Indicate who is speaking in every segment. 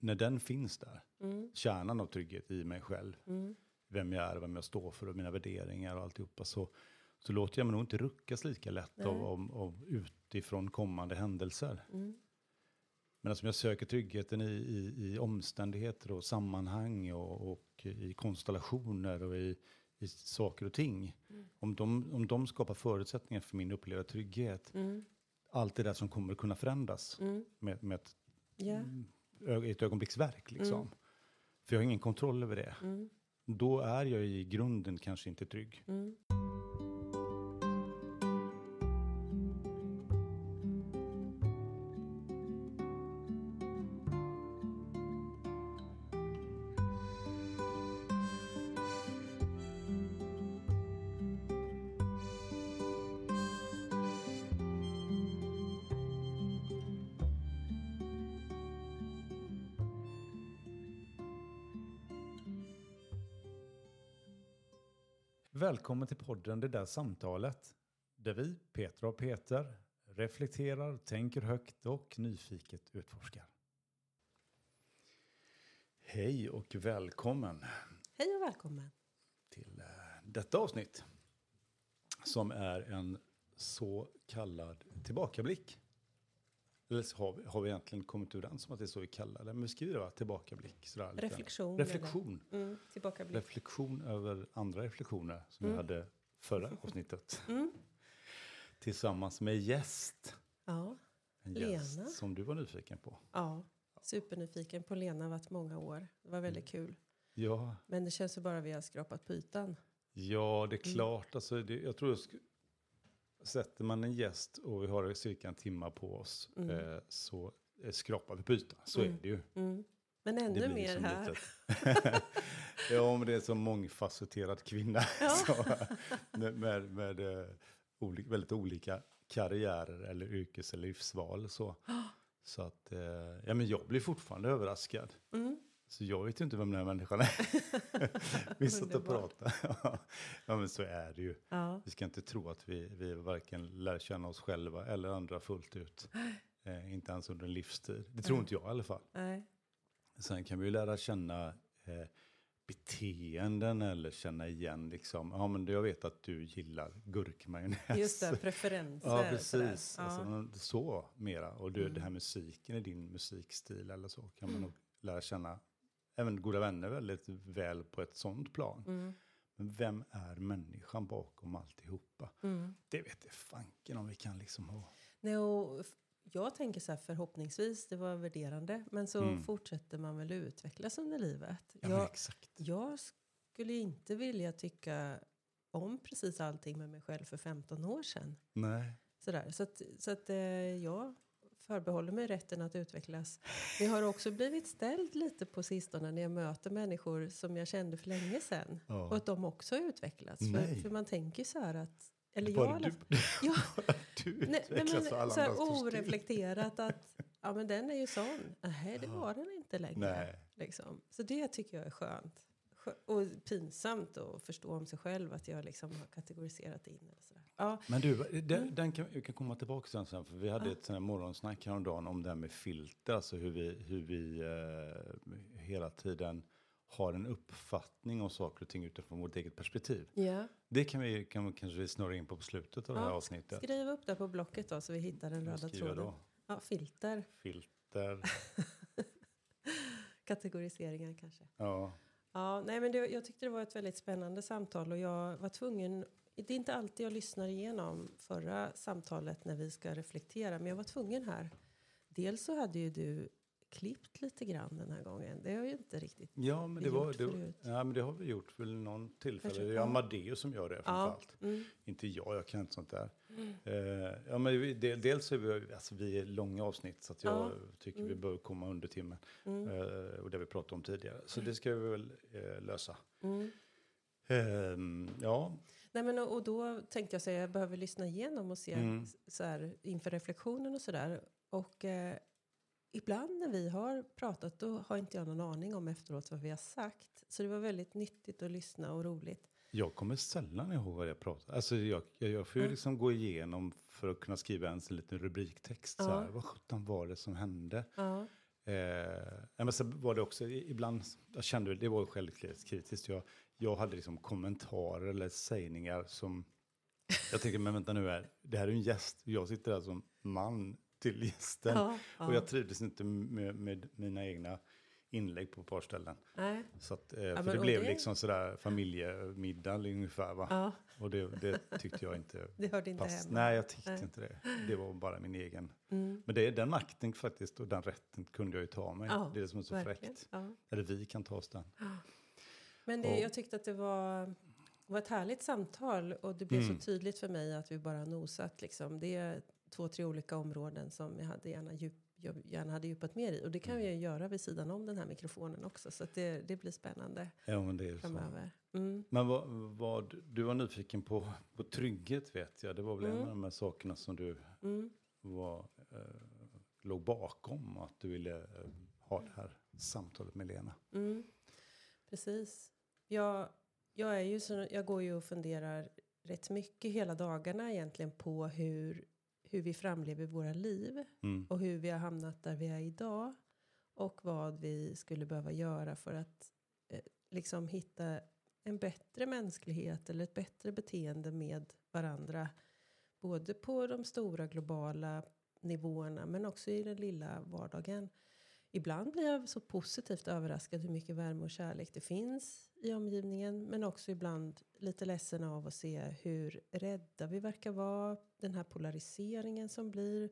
Speaker 1: när den finns där, kärnan av trygghet i mig själv, vem jag är, vem jag står för och mina värderingar och alltihopa, så, så låter jag mig nog inte ruckas lika lätt av, av, av utifrån kommande händelser. Men som jag söker tryggheten i, i, i omständigheter och sammanhang och, och i konstellationer och i, i saker och ting. Om, de, om de skapar förutsättningar för min upplevda trygghet, allt det där som kommer att kunna förändras med, med ett,
Speaker 2: Ja.
Speaker 1: Ö- ett ögonblicksverk. Liksom. För jag har ingen kontroll över det. Då är jag i grunden kanske inte trygg. Välkommen till podden Det där samtalet. Där vi, Petra och Peter, reflekterar, tänker högt och nyfiket utforskar. Hej och välkommen
Speaker 2: Hej och välkommen.
Speaker 1: till eh, detta avsnitt. Som är en så kallad tillbakablick. Eller så har vi, har vi egentligen kommit överens om att det är så vi kallar det. Men vi skriver det va? Tillbakablick. Sådär, lite.
Speaker 2: Reflektion.
Speaker 1: Reflektion.
Speaker 2: Mm, tillbakablick.
Speaker 1: Reflektion över andra reflektioner som jag hade förra avsnittet. Tillsammans med gäst.
Speaker 2: ja.
Speaker 1: En
Speaker 2: Lena.
Speaker 1: gäst som du var nyfiken på.
Speaker 2: ja, supernyfiken på Lena har varit många år. Det var väldigt kul.
Speaker 1: Ja,
Speaker 2: Men det känns ju bara vi har skrapat på ytan.
Speaker 1: ja det är klart. Alltså, det, jag tror jag sätter man en gäst och vi har cirka en timme på oss eh, så skrapar vi på ytan. Så är det ju.
Speaker 2: Mm. Men ännu mer
Speaker 1: liksom
Speaker 2: här.
Speaker 1: ja, men det är så mångfacetterad kvinna. Så, med med, eh, oli, väldigt olika karriärer eller yrkes eller livsval. Så, så att, eh, ja, men jag blir fortfarande överraskad.
Speaker 2: Mm.
Speaker 1: Så jag vet ju inte vem den här människan är. vi satt och pratade. ja, men så är det ju.
Speaker 2: Ja.
Speaker 1: Vi ska inte tro att vi, vi varken lär känna oss själva eller andra fullt ut. Eh, inte ens under en livstid. Det tror inte jag i alla fall.
Speaker 2: Nej.
Speaker 1: Sen kan vi ju lära känna eh, beteenden eller känna igen liksom. Ja men jag vet att du gillar gurkmajonnäs.
Speaker 2: Just det, preferenser.
Speaker 1: Ja precis.
Speaker 2: Ja. Mm.
Speaker 1: Alltså, så mera. Och du, det här musiken i din musikstil eller så kan man nog lära känna även goda vänner väldigt väl på ett sånt plan.
Speaker 2: Mm.
Speaker 1: Men vem är människan bakom alltihopa?
Speaker 2: Mm.
Speaker 1: Det vet jag fanken om vi kan liksom ha.
Speaker 2: Nej, och jag tänker så här, förhoppningsvis, det var värderande, men så fortsätter man väl utvecklas under livet.
Speaker 1: Mm. Ja,
Speaker 2: jag,
Speaker 1: exakt.
Speaker 2: jag skulle inte vilja tycka om precis allting med mig själv för 15 år sedan.
Speaker 1: Nej.
Speaker 2: Sådär. Så att, så att eh, jag förbehåller mig rätten att utvecklas. Men jag har också blivit ställd lite på sistone när jag möter människor som jag kände för länge sedan.
Speaker 1: Ja.
Speaker 2: Och att de också har utvecklats. För,
Speaker 1: Nej.
Speaker 2: för man tänker så här att... Eller
Speaker 1: Bara
Speaker 2: jag
Speaker 1: du-
Speaker 2: Ja,
Speaker 1: Du
Speaker 2: nej, nej,
Speaker 1: utvecklas alla
Speaker 2: men, så här, oreflekterat att ja, men den är ju sån. Nej, det var den inte längre.
Speaker 1: Nej.
Speaker 2: Liksom. Så det tycker jag är skönt. Skö- Och pinsamt att förstå om sig själv att jag liksom har kategoriserat in. Eller sådär. Ja,
Speaker 1: Men du,
Speaker 2: Mm.
Speaker 1: den, den kan, vi kan komma tillbaka till den sen, för vi hade ett sånt här morgonsnack häromdagen om det här med filter, alltså hur vi, hur vi eh, hela tiden har en uppfattning om saker och ting utifrån vårt eget perspektiv.
Speaker 2: ja.
Speaker 1: Det kan vi, kan vi kanske snurra in på på slutet av det här
Speaker 2: Ja,
Speaker 1: avsnittet.
Speaker 2: Skriv upp det på blocket då så vi hittar den röda tråden.
Speaker 1: då?
Speaker 2: Ja, filter,
Speaker 1: Filter,
Speaker 2: kategoriseringar kanske.
Speaker 1: ja.
Speaker 2: Ja, nej, men det, jag tyckte det var ett väldigt spännande samtal och jag var tvungen det är inte alltid jag lyssnar igenom förra samtalet när vi ska reflektera, men jag var tvungen här. Dels så hade ju du klippt lite grann den här gången. Det har ju inte riktigt...
Speaker 1: Ja, men det, var, det,
Speaker 2: förut.
Speaker 1: ja, men det har vi gjort vid någon tillfälle.
Speaker 2: Kanske,
Speaker 1: det är
Speaker 2: ja.
Speaker 1: Amadeus som gör det framförallt.
Speaker 2: mm.
Speaker 1: Inte jag, jag kan inte sånt där. Eh, ja, men vi, del, dels är vi, alltså, vi är långa avsnitt så att jag
Speaker 2: Ja. Mm.
Speaker 1: tycker vi bör komma under timmen. Eh, och det vi pratade om tidigare. Så det ska vi väl eh, lösa.
Speaker 2: Mm.
Speaker 1: Ehm, ja,
Speaker 2: Nej, men, och, och då tänkte jag säga jag behöver lyssna igenom och se
Speaker 1: Mm.
Speaker 2: så här, inför reflektionen och sådär. Och eh, ibland när vi har pratat då har inte jag någon aning om efteråt vad vi har sagt. Så det var väldigt nyttigt att lyssna och roligt.
Speaker 1: jag kommer sällan ihåg vad jag pratar. Alltså jag, jag, jag får ju liksom gå igenom för att kunna skriva ens en liten rubriktext. Så här, vad sjutton var det som hände?
Speaker 2: Ja.
Speaker 1: Eh, men så var det också ibland, jag kände det var självkritiskt. Jag, jag hade liksom kommentarer eller sägningar som, jag tänkte, men vänta nu här, det här är en gäst, jag sitter här som man till gästen. Ja, ja. Och jag trivdes inte med, med mina egna inlägg på ett par ställen. Nej. Så att, eh, ja, för det blev det... liksom sådär familjemiddag ungefär va. Och det, det, tyckte jag inte
Speaker 2: Det hörde inte pass. hemma.
Speaker 1: Nej, jag tyckte Nej. inte det. Det var bara min egen. Mm. Men det är den makten faktiskt och den rätten kunde jag ju ta mig. Det är det som är så verkligen. fräckt. Eller vi kan ta oss den.
Speaker 2: Men det, och, jag tyckte att det var, var ett härligt samtal och det blev mm. så tydligt för mig att vi bara nosat liksom. Det är två, tre olika områden som jag hade gärna djup jag gärna hade djupat mer i. Och det kan mm. jag göra vid sidan om den här mikrofonen också. Så det, det blir spännande
Speaker 1: ja, men det är framöver. Mm. Men vad, vad, du var nyfiken på, på trygghet vet jag. Det var väl mm. en av de här sakerna som du mm. var, eh, låg bakom. Att du ville eh, ha det här samtalet med Lena.
Speaker 2: Mm. Precis. Jag, jag, är ju så, jag går ju och funderar rätt mycket hela dagarna egentligen på hur hur vi framlever våra liv mm. och hur vi har hamnat där vi är idag och vad vi skulle behöva göra för att eh, liksom hitta en bättre mänsklighet eller ett bättre beteende med varandra. Både på de stora globala nivåerna men också i den lilla vardagen. Ibland blir jag så positivt överraskad hur mycket värme och kärlek det finns i omgivningen. Men också ibland lite ledsen av att se hur rädda vi verkar vara. Den här polariseringen som blir.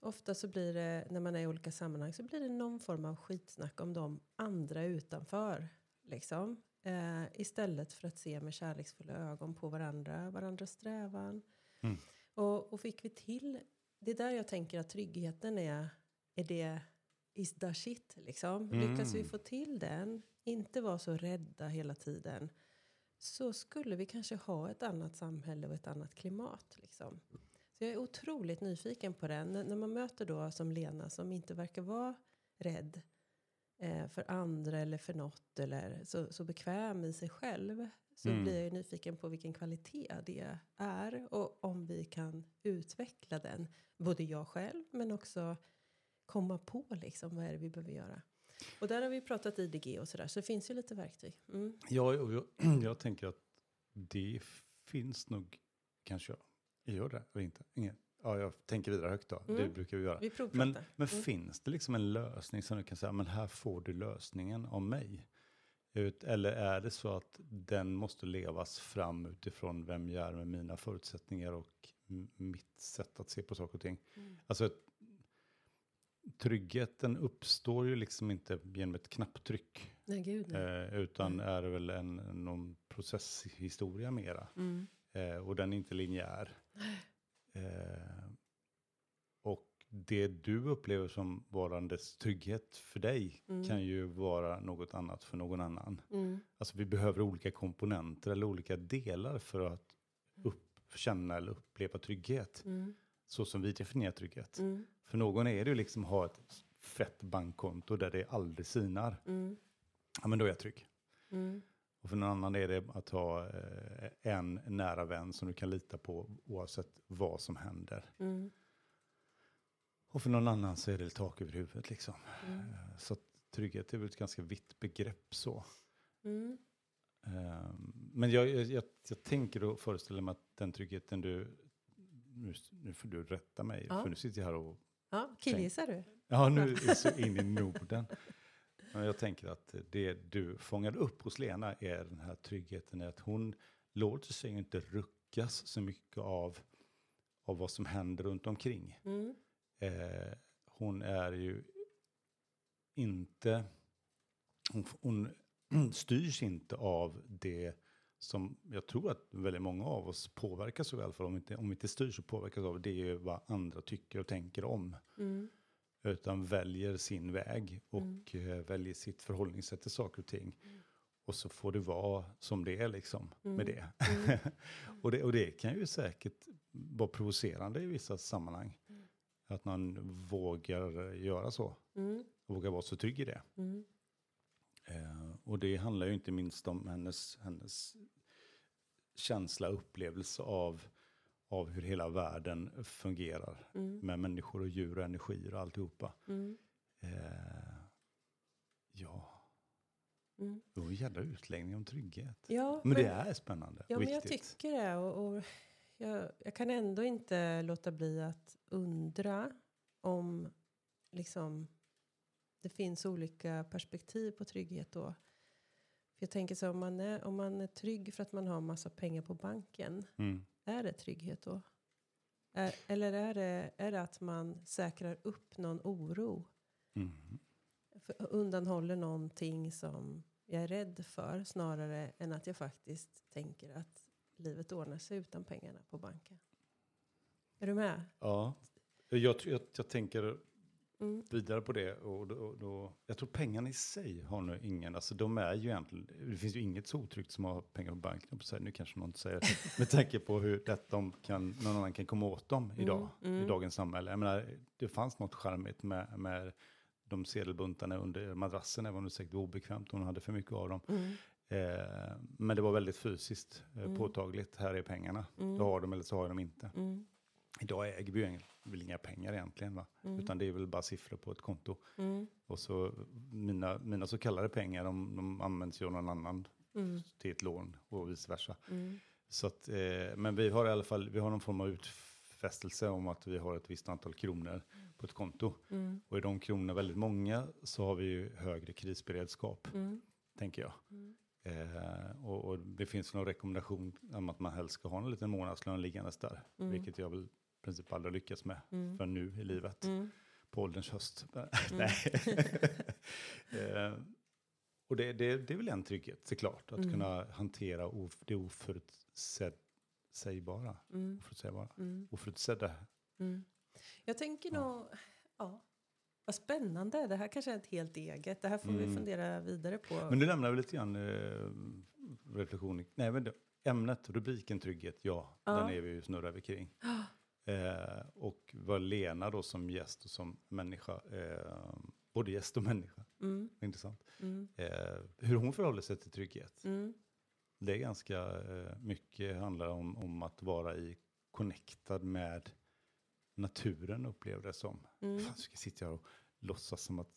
Speaker 2: Ofta så blir det, när man är i olika sammanhang, så blir det någon form av skitsnack om de andra utanför. Liksom. Eh, istället för att se med kärleksfulla ögon på varandra, varandras strävan. Mm. Och, och fick vi till, det är där jag tänker att tryggheten är, är det is the shit liksom. Mm. Lyckas vi få till den, inte vara så rädda hela tiden, så skulle vi kanske ha ett annat samhälle och ett annat klimat. Liksom. Så jag är otroligt nyfiken på den. N när man möter då som Lena som inte verkar vara rädd eh, för andra eller för något eller så, så bekväm i sig själv. Så mm. blir jag nyfiken på vilken kvalitet det är och om vi kan utveckla den. Både jag själv men också komma på liksom vad är det vi behöver göra. Och där har vi pratat IDG och sådär, så det finns ju lite verktyg. Mm.
Speaker 1: Ja, och jag, jag, tänker att det finns nog, kanske jag gör det eller inte. Ingen. Ja, jag tänker vidare högt då. Mm. Det brukar vi göra.
Speaker 2: Vi
Speaker 1: men men
Speaker 2: mm.
Speaker 1: finns det liksom en lösning som du kan säga, men här får du lösningen av mig? Ut, eller är det så att den måste levas fram utifrån vem jag är med mina förutsättningar och mitt sätt att se på saker och ting? Mm. Alltså tryggheten uppstår ju liksom inte genom ett knapptryck.
Speaker 2: Nej, gud,
Speaker 1: nej. Eh, utan nej. är väl en någon processhistoria mera. Mm. Eh, och den är inte linjär. Eh, och det du upplever som varandes trygghet för dig mm. kan ju vara något annat för någon annan. Mm. Alltså vi behöver olika komponenter eller olika delar för att upp, känna eller uppleva trygghet. Mm. Så som vi definierar trygghet. Mm. För någon är det ju liksom att ha ett fett bankkonto där det aldrig sinar. Mm. Ja, men då är jag trygg. Mm. Och för någon annan är det att ha eh, en nära vän som du kan lita på oavsett vad som händer. Mm. Och för någon annan så är det tak över huvudet liksom. Mm. Eh, så trygghet är väl ett ganska vitt begrepp så. Mm. Um, men jag, jag, jag, tänker och föreställer mig att den tryggheten du, nu, nu får du rätta mig, ja. för nu sitter jag här och
Speaker 2: Ja, killgissar du?
Speaker 1: Ja, nu är så in i Norden. Men jag tänker att det du fångade upp hos Lena är den här tryggheten i att hon låter sig inte ruckas så mycket av, av vad som händer runt omkring. Mm. Eh, hon är ju inte, hon, hon styrs inte av det som jag tror att väldigt många av oss påverkas av i alla fall. Om vi inte, om vi inte styr så påverkas av det är vad andra tycker och tänker om. Mm. Utan väljer sin väg och mm. Eh, väljer sitt förhållningssätt till saker och ting. Mm. Och så får det vara som det är liksom med mm. det. Mm. och det. Och det kan ju säkert vara provocerande i vissa sammanhang. Mm. Att man vågar göra så. Och vågar vara så trygg i det. Eh, och det handlar ju inte minst om hennes, hennes känsla, upplevelse av, av hur hela världen fungerar. Mm. Med människor och djur och energier och alltihopa. Mm. Eh,
Speaker 2: Mm.
Speaker 1: Det var en jävla utläggning om trygghet.
Speaker 2: Ja,
Speaker 1: Men det är spännande
Speaker 2: Ja,
Speaker 1: och
Speaker 2: men jag tycker det. Och, och jag, jag kan ändå inte låta bli att undra om liksom, det finns olika perspektiv på trygghet då. För jag tänker så om man, är, om man är trygg för att man har massa pengar på banken,
Speaker 1: Mm.
Speaker 2: är det trygghet då? Är, eller är det, är det att man säkrar upp någon oro?
Speaker 1: Mm.
Speaker 2: För, undanhåller någonting som jag är rädd för snarare än att jag faktiskt tänker att livet ordnar sig utan pengarna på banken. Är du med?
Speaker 1: Ja, jag, jag, jag tänker
Speaker 2: Mm.
Speaker 1: vidare på det. Och då, då, jag tror pengarna i sig har nog ingen, alltså de är ju egentligen, det finns ju inget så otryggt som att ha pengar på banken. på säga. Nu kanske någon säger, med tanke på hur lätt de kan, någon annan kan komma åt dem idag,
Speaker 2: mm.
Speaker 1: i dagens samhälle. Jag menar, det fanns något charmigt med, med de sedelbuntarna under madrassen, även om det säkert var obekvämt hon hade för mycket av dem.
Speaker 2: Mm.
Speaker 1: Eh, men det var väldigt fysiskt eh,
Speaker 2: Mm.
Speaker 1: påtagligt, här är pengarna.
Speaker 2: Mm.
Speaker 1: Du har dem eller så har dem inte. Idag äger vi ju väl inga pengar egentligen, va?
Speaker 2: Mm.
Speaker 1: utan det är väl bara siffror på ett konto.
Speaker 2: Mm.
Speaker 1: Och så mina, mina så kallade pengar, de, de används ju av någon annan
Speaker 2: Mm.
Speaker 1: till ett lån och vice versa.
Speaker 2: Mm.
Speaker 1: Så att, eh, men vi har i alla fall, vi har någon form av utfästelse om att vi har ett visst antal kronor på ett konto.
Speaker 2: Mm.
Speaker 1: Och är de kronorna väldigt många så har vi ju högre krisberedskap,
Speaker 2: Mm.
Speaker 1: tänker jag. Eh, och, och det finns någon rekommendation om att man helst ska ha en liten månadslön liggandes där.
Speaker 2: Mm.
Speaker 1: Vilket jag väl princip aldrig lyckats med
Speaker 2: Mm.
Speaker 1: för nu i livet.
Speaker 2: Mm.
Speaker 1: På ålderns höst. Nej. eh, och det, det, det är väl en trygghet såklart. Att
Speaker 2: Mm.
Speaker 1: kunna hantera of, det oförutsägbara.
Speaker 2: Mm.
Speaker 1: Oförutsägbara.
Speaker 2: Mm.
Speaker 1: Oförutsedda.
Speaker 2: Mm. Jag tänker
Speaker 1: Ja.
Speaker 2: nog, ja, vad spännande. Det här kanske är ett helt eget. Det här får vi
Speaker 1: Mm.
Speaker 2: fundera vidare på.
Speaker 1: Men nu lämnar vi lite grann eh, reflektion. Nej, men det, ämnet, rubriken trygghet, ja,
Speaker 2: Ja.
Speaker 1: den är vi ju snurrar vi kring. Eh, och vad Lena då som gäst och som människa, eh, både gäst och människa,
Speaker 2: Mm.
Speaker 1: intressant.
Speaker 2: Mm.
Speaker 1: Eh, hur hon förhåller sig till trygghet.
Speaker 2: Mm.
Speaker 1: Det är ganska eh, mycket handlar om, om att vara i connectad med naturen upplever det som.
Speaker 2: Mm.
Speaker 1: Fan, ska jag sitta här och låtsas som att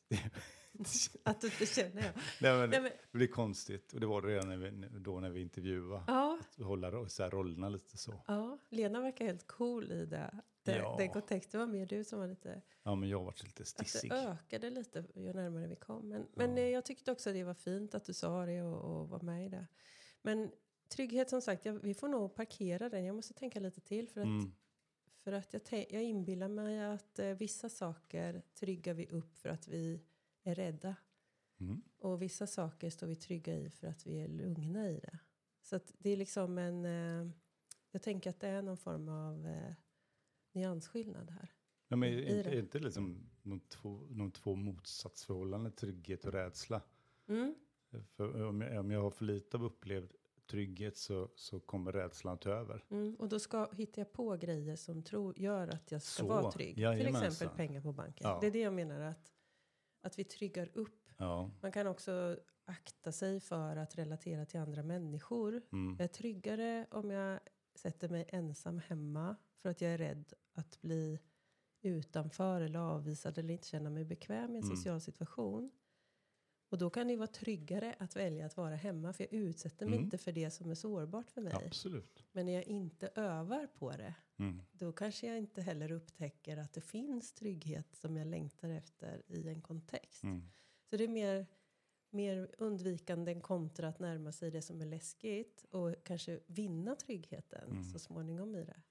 Speaker 2: Att du inte känner jag.
Speaker 1: Nej, men,
Speaker 2: Nej, men,
Speaker 1: det blir konstigt. Och det var det redan när vi, då när vi intervjuade.
Speaker 2: ja,
Speaker 1: Att hålla så här, rollerna lite så.
Speaker 2: ja, Lena verkar helt cool i det. det
Speaker 1: Ja.
Speaker 2: Den kontexten var mer du som var lite...
Speaker 1: Ja, men jag varit lite
Speaker 2: Att
Speaker 1: stissig.
Speaker 2: det ökade lite ju närmare vi kom. Men, men
Speaker 1: Ja.
Speaker 2: eh, jag tyckte också att det var fint att du sa det och, och var med i det. Men trygghet som sagt, jag, vi får nog parkera den. Jag måste tänka lite till. För att,
Speaker 1: Mm.
Speaker 2: för att jag, jag inbillar mig att eh, vissa saker tryggar vi upp för att vi är rädda.
Speaker 1: Mm.
Speaker 2: Och vissa saker står vi trygga i för att vi är lugna i det. Så det är liksom en... Eh, jag tänker att det är någon form av eh, nyansskillnad här.
Speaker 1: Ja, men är, inte- inte liksom de två, de två motsatsförhållanden, trygghet och rädsla?
Speaker 2: Mm.
Speaker 1: För om jag, om jag har för lite av upplevd trygghet så, så kommer rädslan ta över.
Speaker 2: Mm, och då ska, hittar jag på grejer som tror, gör att jag ska
Speaker 1: Så,
Speaker 2: vara trygg. Till
Speaker 1: jajamensan.
Speaker 2: exempel pengar på banken.
Speaker 1: Ja.
Speaker 2: Det är det jag menar att, att vi tryggar upp.
Speaker 1: Ja.
Speaker 2: Man kan också akta sig för att relatera till andra människor.
Speaker 1: Mm.
Speaker 2: Jag är tryggare om jag sätter mig ensam hemma för att jag är rädd att bli utanför eller avvisad eller inte känna mig bekväm i en
Speaker 1: Mm.
Speaker 2: social situation. Och då kan det vara tryggare att välja att vara hemma för jag utsätter mig
Speaker 1: Mm.
Speaker 2: inte för det som är sårbart för mig.
Speaker 1: Absolut.
Speaker 2: Men när jag inte övar på det
Speaker 1: Mm.
Speaker 2: då kanske jag inte heller upptäcker att det finns trygghet som jag längtar efter i en kontext.
Speaker 1: Mm.
Speaker 2: Så det är mer, mer undvikande än kontra att närma sig det som är läskigt och kanske vinna tryggheten
Speaker 1: Mm.
Speaker 2: så småningom i det.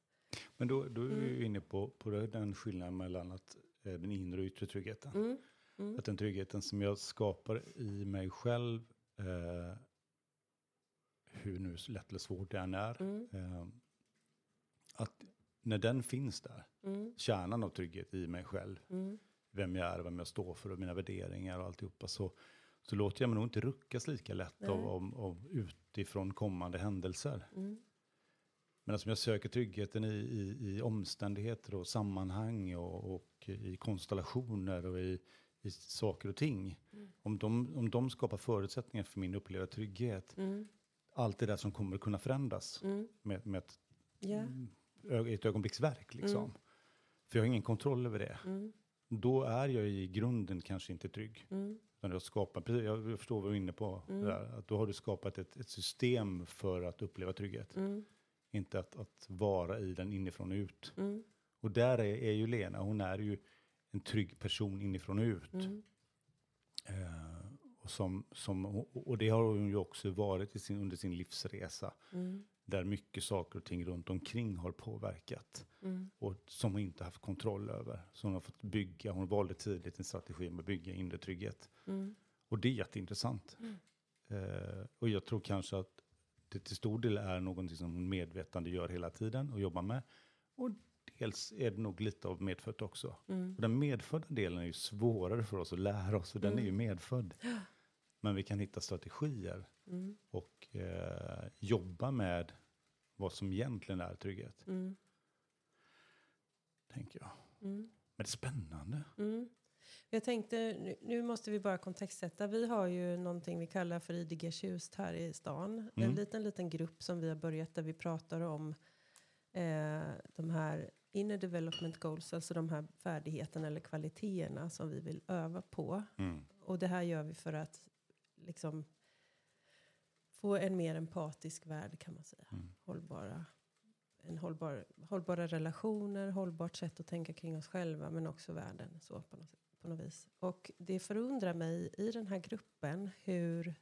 Speaker 1: Men då, då är vi
Speaker 2: Mm.
Speaker 1: inne på, på den skillnaden mellan att, eh, den inre och yttre tryggheten.
Speaker 2: Mm.
Speaker 1: Att den tryggheten som jag skapar i mig själv, eh, hur nu lätt eller svårt det än är,
Speaker 2: Mm.
Speaker 1: När den finns där,
Speaker 2: Mm.
Speaker 1: kärnan av trygghet i mig själv,
Speaker 2: Mm.
Speaker 1: vem jag är, vem jag står för och mina värderingar och alltihopa, så, så låter jag mig nog inte ruckas lika lätt av, av, av utifrån kommande händelser.
Speaker 2: Mm.
Speaker 1: Men alltså jag söker tryggheten i, i, i omständigheter och sammanhang och, och i konstellationer och i, i saker och ting.
Speaker 2: Mm.
Speaker 1: Om, de, om de skapar förutsättningar för min upplevda trygghet,
Speaker 2: Mm.
Speaker 1: allt det där som kommer att kunna förändras
Speaker 2: Mm.
Speaker 1: med, med ett,
Speaker 2: Ja.
Speaker 1: Ö- ett ögonblicksverk liksom.
Speaker 2: Mm.
Speaker 1: För jag har ingen kontroll över det.
Speaker 2: Mm.
Speaker 1: då är jag i grunden kanske inte trygg.
Speaker 2: Mm.
Speaker 1: Utan jag, skapar, precis, jag förstår vad du är inne på.
Speaker 2: Mm.
Speaker 1: Där, att då har du skapat ett, ett system för att uppleva trygghet.
Speaker 2: Mm.
Speaker 1: Inte att, att vara i den inifrån och ut.
Speaker 2: Mm.
Speaker 1: Och där är, är ju Lena, hon är ju en trygg person inifrån och ut.
Speaker 2: Mm.
Speaker 1: Eh, och, som, som, och det har hon ju också varit i sin, under sin livsresa.
Speaker 2: Mm.
Speaker 1: Där mycket saker och ting runt omkring har påverkat.
Speaker 2: Mm.
Speaker 1: Och som hon inte haft kontroll över. Så hon har fått bygga, hon valde tidigt en strategi med att bygga inre trygghet.
Speaker 2: Mm.
Speaker 1: Och det är jätteintressant. Eh, och jag tror kanske att det till stor del är någonting som hon medvetande gör hela tiden och jobbar med. Och dels är det nog lite av medfött också.
Speaker 2: Mm.
Speaker 1: Och den medfödda delen är ju svårare för oss att lära oss, för den är ju medfödd. Men vi kan hitta strategier
Speaker 2: Mm.
Speaker 1: och eh, jobba med vad som egentligen är trygghet,
Speaker 2: Mm.
Speaker 1: tänker jag.
Speaker 2: Mm.
Speaker 1: Men det är spännande.
Speaker 2: Mm. Jag tänkte, nu- måste vi bara kontextsätta. Vi har ju någonting vi kallar för IDG Tjust här i stan. En
Speaker 1: Mm.
Speaker 2: liten, liten grupp som vi har börjat där vi pratar om eh, de här inner development goals, alltså de här färdigheterna eller kvaliteterna som vi vill öva på.
Speaker 1: Mm.
Speaker 2: Och det här gör vi för att liksom få en mer empatisk värld kan man säga.
Speaker 1: Mm.
Speaker 2: Hållbara, en hållbar, hållbara relationer, hållbart sätt att tänka kring oss själva men också världen så på något, på något vis. Och det förundrar mig i den här gruppen hur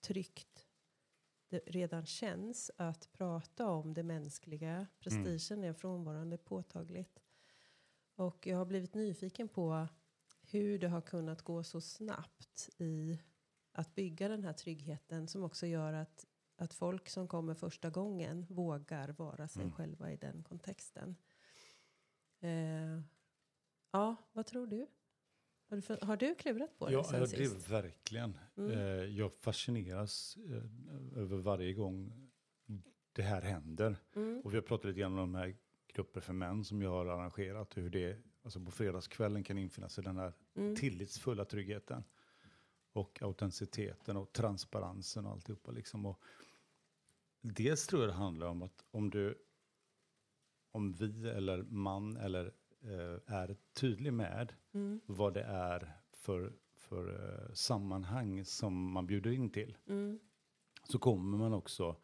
Speaker 2: tryggt det redan känns att prata om det mänskliga. Prestigen är frånvarande påtagligt. Och jag har blivit nyfiken på hur det har kunnat gå så snabbt i att bygga den här tryggheten som också gör att, att folk som kommer första gången vågar vara sig
Speaker 1: Mm.
Speaker 2: själva i den kontexten. Eh, ja, vad tror du? Har du, har du klurat på det
Speaker 1: Ja,
Speaker 2: sen
Speaker 1: ja, det
Speaker 2: sist?
Speaker 1: verkligen.
Speaker 2: Mm.
Speaker 1: Eh, jag fascineras eh, över varje gång det här händer.
Speaker 2: Mm.
Speaker 1: Och vi har pratat lite grann om de här grupper för män som jag har arrangerat. Hur det alltså på fredagskvällen kan infinna sig den här
Speaker 2: Mm.
Speaker 1: tillitsfulla tryggheten. Och autenticiteten och transparensen och alltihopa. Liksom. Och dels tror jag det handlar om att om du, om vi eller man eller eh, är tydlig med
Speaker 2: Mm.
Speaker 1: vad det är för, för eh, sammanhang som man bjuder in till.
Speaker 2: Mm.
Speaker 1: Så kommer man också,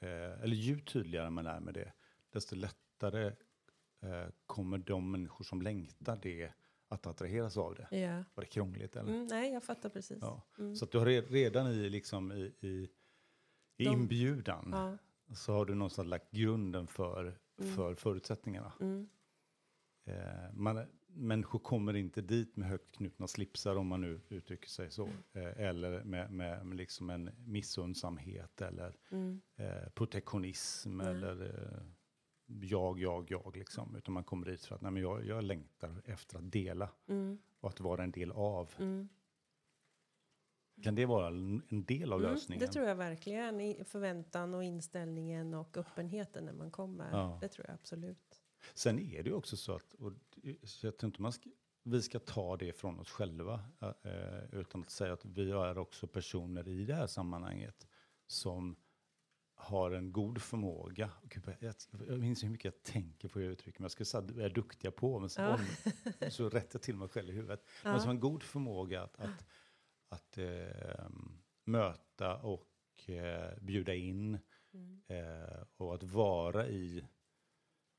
Speaker 1: eh, eller ju tydligare man är med det, desto lättare eh, kommer de människor som längtar det att attraheras av det.
Speaker 2: Ja.
Speaker 1: Var det krångligt eller?
Speaker 2: Mm, nej, jag fattar precis.
Speaker 1: Ja.
Speaker 2: Mm.
Speaker 1: Så du har re- redan i, liksom, i, i, i
Speaker 2: De-
Speaker 1: inbjudan
Speaker 2: Ja.
Speaker 1: så har du någonstans lagt grunden för,
Speaker 2: Mm.
Speaker 1: för förutsättningarna.
Speaker 2: Mm.
Speaker 1: Eh, man, människor kommer inte dit med högt knutna slipsar om man nu uttrycker sig så. Eh, eller med, med, med liksom en missundsamhet eller
Speaker 2: Mm.
Speaker 1: eh, protektionism eller eh, jag, jag, jag liksom. Utan man kommer dit för att nej, men jag, jag längtar efter att dela
Speaker 2: Mm.
Speaker 1: och att vara en del av.
Speaker 2: Mm.
Speaker 1: Kan det vara en del av
Speaker 2: Mm,
Speaker 1: lösningen?
Speaker 2: det tror jag verkligen. I förväntan och inställningen och öppenheten när man kommer.
Speaker 1: Ja.
Speaker 2: Det tror jag absolut.
Speaker 1: Sen är det ju också så att, och så jag tror inte man ska, vi ska ta det från oss själva, eh, utan att säga att vi är också personer i det här sammanhanget som har en god förmåga. Gud, jag, jag minns hur mycket jag tänker på hur jag uttrycker mig. Jag skulle säga att vi är duktiga på, men så,
Speaker 2: Ja.
Speaker 1: om, så rättar jag till mig själv i huvudet. Men
Speaker 2: Ja.
Speaker 1: som har en god förmåga att, att, att eh, möta och eh, bjuda in
Speaker 2: Mm.
Speaker 1: eh, och att vara i,